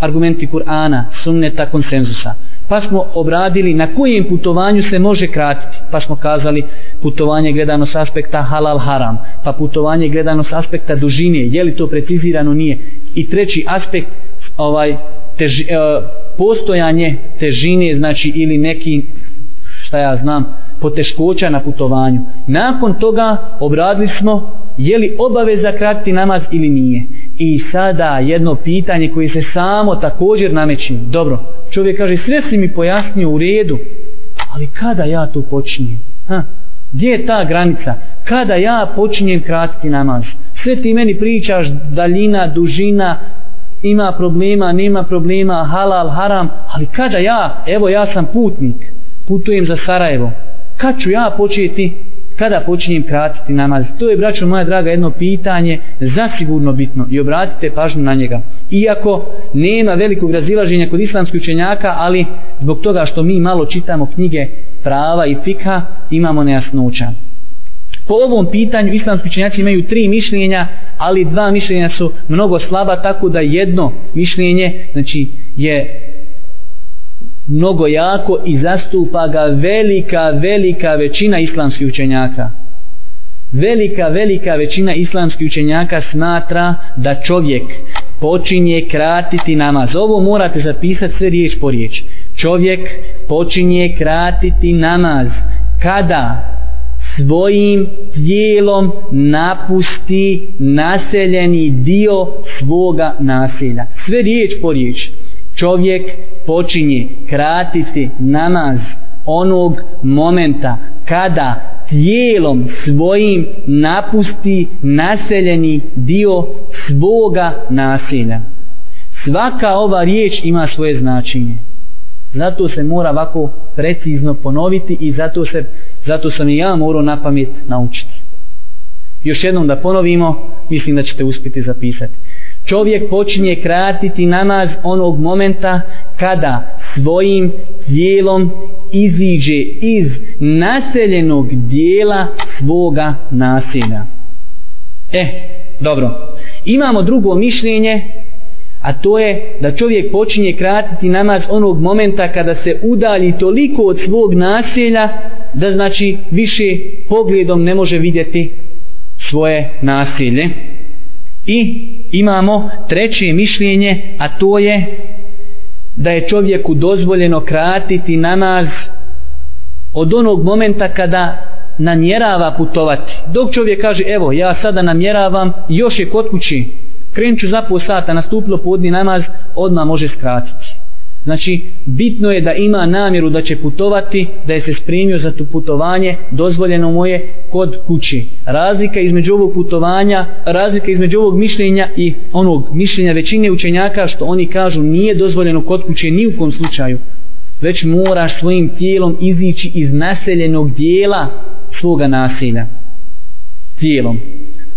argumenti Kur'ana, sunneta, konsenzusa, pa smo obradili na kojem putovanju se može kratiti. Pa smo kazali putovanje gledano s aspekta halal haram, pa putovanje gledano s aspekta dužine, je li to precizirano nije. I treći aspekt, ovaj, teži, e, postojanje težine, znači ili neki, šta ja znam, poteškoća na putovanju. Nakon toga obradili smo je li obaveza kratiti namaz ili nije. I sada jedno pitanje koje se samo također nameći. Dobro, čovjek kaže sve si mi pojasnio u redu, ali kada ja to počinjem? Ha? Gdje je ta granica? Kada ja počinjem kratiti namaz? Sve ti meni pričaš daljina, dužina, ima problema, nema problema, halal, haram, ali kada ja, evo ja sam putnik, putujem za Sarajevo, kad ću ja početi, kada počinjem kratiti namaz. To je, braćo moja draga, jedno pitanje zasigurno bitno i obratite pažnju na njega. Iako nema velikog razilaženja kod islamskih učenjaka, ali zbog toga što mi malo čitamo knjige prava i fika, imamo nejasnoća. Po ovom pitanju islamski učenjaci imaju tri mišljenja, ali dva mišljenja su mnogo slaba, tako da jedno mišljenje znači, je mnogo jako i zastupa ga velika, velika većina islamskih učenjaka. Velika, velika većina islamskih učenjaka smatra da čovjek počinje kratiti namaz. Ovo morate zapisati sve riječ po riječ. Čovjek počinje kratiti namaz kada svojim tijelom napusti naseljeni dio svoga naselja. Sve riječ po riječ. Čovjek počinje kratiti namaz onog momenta kada tijelom svojim napusti naseljeni dio svoga nasilja. Svaka ova riječ ima svoje značenje. Zato se mora ovako precizno ponoviti i zato, se, zato sam i ja morao na pamet naučiti. Još jednom da ponovimo, mislim da ćete uspjeti zapisati čovjek počinje kratiti namaz onog momenta kada svojim dijelom iziđe iz naseljenog dijela svoga naselja. E, dobro. Imamo drugo mišljenje, a to je da čovjek počinje kratiti namaz onog momenta kada se udalji toliko od svog naselja da znači više pogledom ne može vidjeti svoje naselje. I imamo treće mišljenje, a to je da je čovjeku dozvoljeno kratiti namaz od onog momenta kada namjerava putovati. Dok čovjek kaže, evo, ja sada namjeravam, još je kod kući, krenut ću za pol sata, nastuplo podni namaz, odmah može skratiti. Znači, bitno je da ima namjeru da će putovati, da je se spremio za to putovanje, dozvoljeno mu je kod kući. Razlika između ovog putovanja, razlika između ovog mišljenja i onog mišljenja većine učenjaka što oni kažu nije dozvoljeno kod kuće ni u kom slučaju. Već moraš svojim tijelom izići iz naseljenog dijela svoga naselja. Tijelom.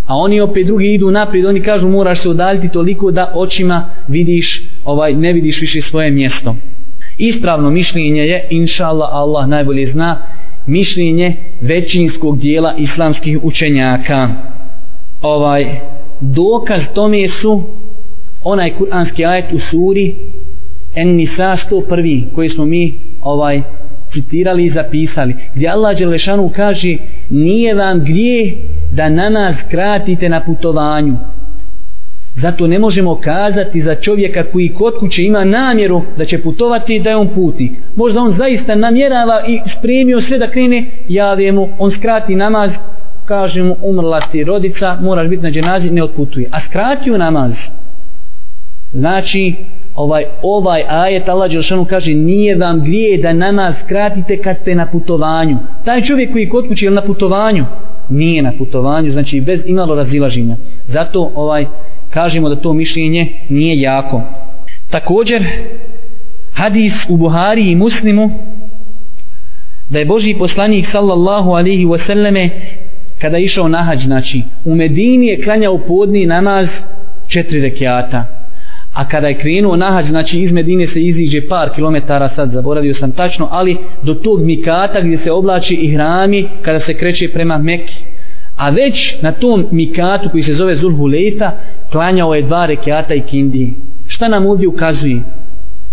A oni opet drugi idu naprijed, oni kažu moraš se odaljiti toliko da očima vidiš ovaj ne vidiš više svoje mjesto. Ispravno mišljenje je, inša Allah, Allah najbolje zna, mišljenje većinskog dijela islamskih učenjaka. Ovaj, dokaz tome su onaj kuranski ajet u suri En Nisa 101 koji smo mi ovaj citirali i zapisali gdje Allah Đelešanu kaže nije vam grije da na nas kratite na putovanju Zato ne možemo kazati za čovjeka koji kod kuće ima namjeru da će putovati da je on putnik. Možda on zaista namjerava i spremio sve da krene, jave mu, on skrati namaz, kaže mu umrla ti rodica, moraš biti na dženazi, ne otputuje. A skratio namaz, znači ovaj ovaj ajet Allah Đelšanu kaže nije vam grije da namaz skratite kad ste na putovanju. Taj čovjek koji kod kuće je na putovanju, nije na putovanju, znači bez imalo razilaženja. Zato ovaj kažemo da to mišljenje nije jako. Također, hadis u Buhari i Muslimu, da je Boži poslanik sallallahu alaihi wasallame, kada je išao na hađ, znači, u Medini je klanjao podni namaz četiri rekiata. A kada je krenuo na hađ, znači iz Medine se iziđe par kilometara, sad zaboravio sam tačno, ali do tog mikata gdje se oblači i hrami kada se kreće prema Mekke. A već na tom mikatu koji se zove Zulhuleta klanjao je dva rekiata i kindi. Šta nam ovdje ukazuje?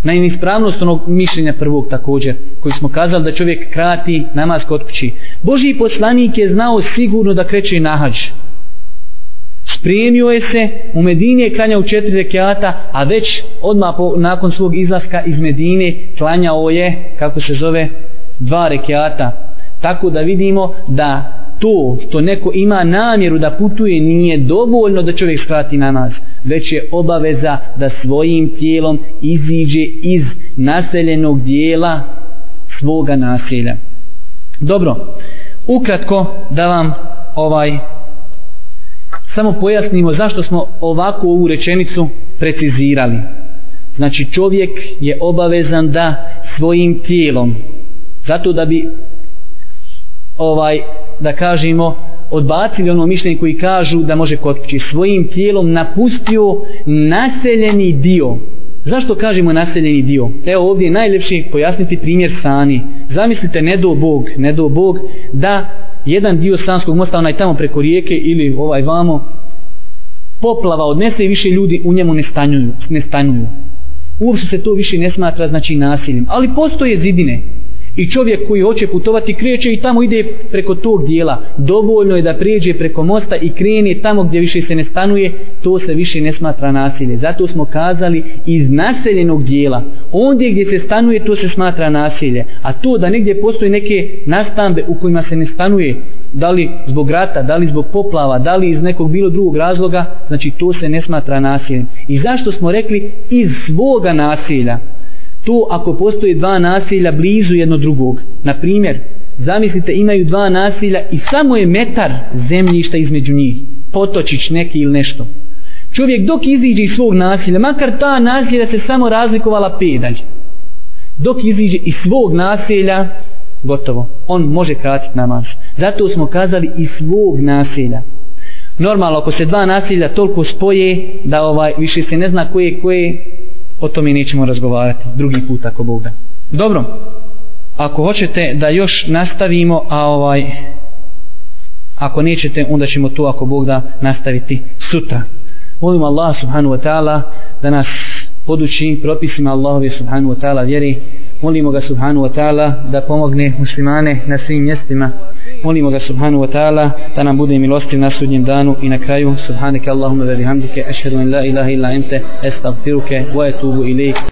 Na inispravnost onog mišljenja prvog također, koji smo kazali da čovjek krati namaz kod kući. Boži poslanik je znao sigurno da kreće i nahađ. Spremio je se, u Medini je klanjao četiri rekiata, a već odmah po, nakon svog izlaska iz Medine klanjao je, kako se zove, dva rekiata. Tako da vidimo da to što neko ima namjeru da putuje nije dovoljno da čovjek skrati namaz, već je obaveza da svojim tijelom iziđe iz naseljenog dijela svoga naselja. Dobro, ukratko da vam ovaj samo pojasnimo zašto smo ovako ovu rečenicu precizirali. Znači čovjek je obavezan da svojim tijelom zato da bi ovaj da kažemo odbacili ono mišljenje koji kažu da može kod kući svojim tijelom napustio naseljeni dio zašto kažemo naseljeni dio evo ovdje je najljepši pojasniti primjer sani zamislite ne do bog ne do bog da jedan dio sanskog mosta onaj tamo preko rijeke ili ovaj vamo poplava odnese i više ljudi u njemu ne stanuju, ne stanuju. Uopšte se to više ne smatra znači nasiljem. Ali postoje zidine, I čovjek koji hoće putovati kreće i tamo ide preko tog dijela. Dovoljno je da prijeđe preko mosta i krene tamo gdje više se ne stanuje, to se više ne smatra nasilje. Zato smo kazali iz naseljenog dijela. Ondje gdje se stanuje, to se smatra nasilje. A to da negdje postoje neke nastambe u kojima se ne stanuje, da li zbog rata, da li zbog poplava, da li iz nekog bilo drugog razloga, znači to se ne smatra nasiljem. I zašto smo rekli iz svoga nasilja? to ako postoje dva nasilja blizu jedno drugog. Na primjer, zamislite imaju dva nasilja i samo je metar zemljišta između njih. Potočić neki ili nešto. Čovjek dok iziđe iz svog nasilja, makar ta nasilja se samo razlikovala pedalj. Dok iziđe iz svog nasilja, gotovo. On može kratiti namaz. Zato smo kazali iz svog nasilja. Normalno, ako se dva nasilja toliko spoje, da ovaj više se ne zna koje koje, o tome nećemo razgovarati drugi put ako Bog da. Dobro, ako hoćete da još nastavimo, a ovaj, ako nećete, onda ćemo to ako Bog da nastaviti sutra. Molim Allah subhanu wa ta'ala da nas poduči propisima Allahove subhanu wa ta'ala vjeri. Molimo ga subhanu wa ta'ala da pomogne muslimane na svim mjestima. Molimo ga subhanu wa ta'ala da nam bude milostiv na sudnjem danu i na kraju subhanaka Allahumma wa bihamdike ashhadu an la ilaha illa ente astaghfiruke wa atubu ilayk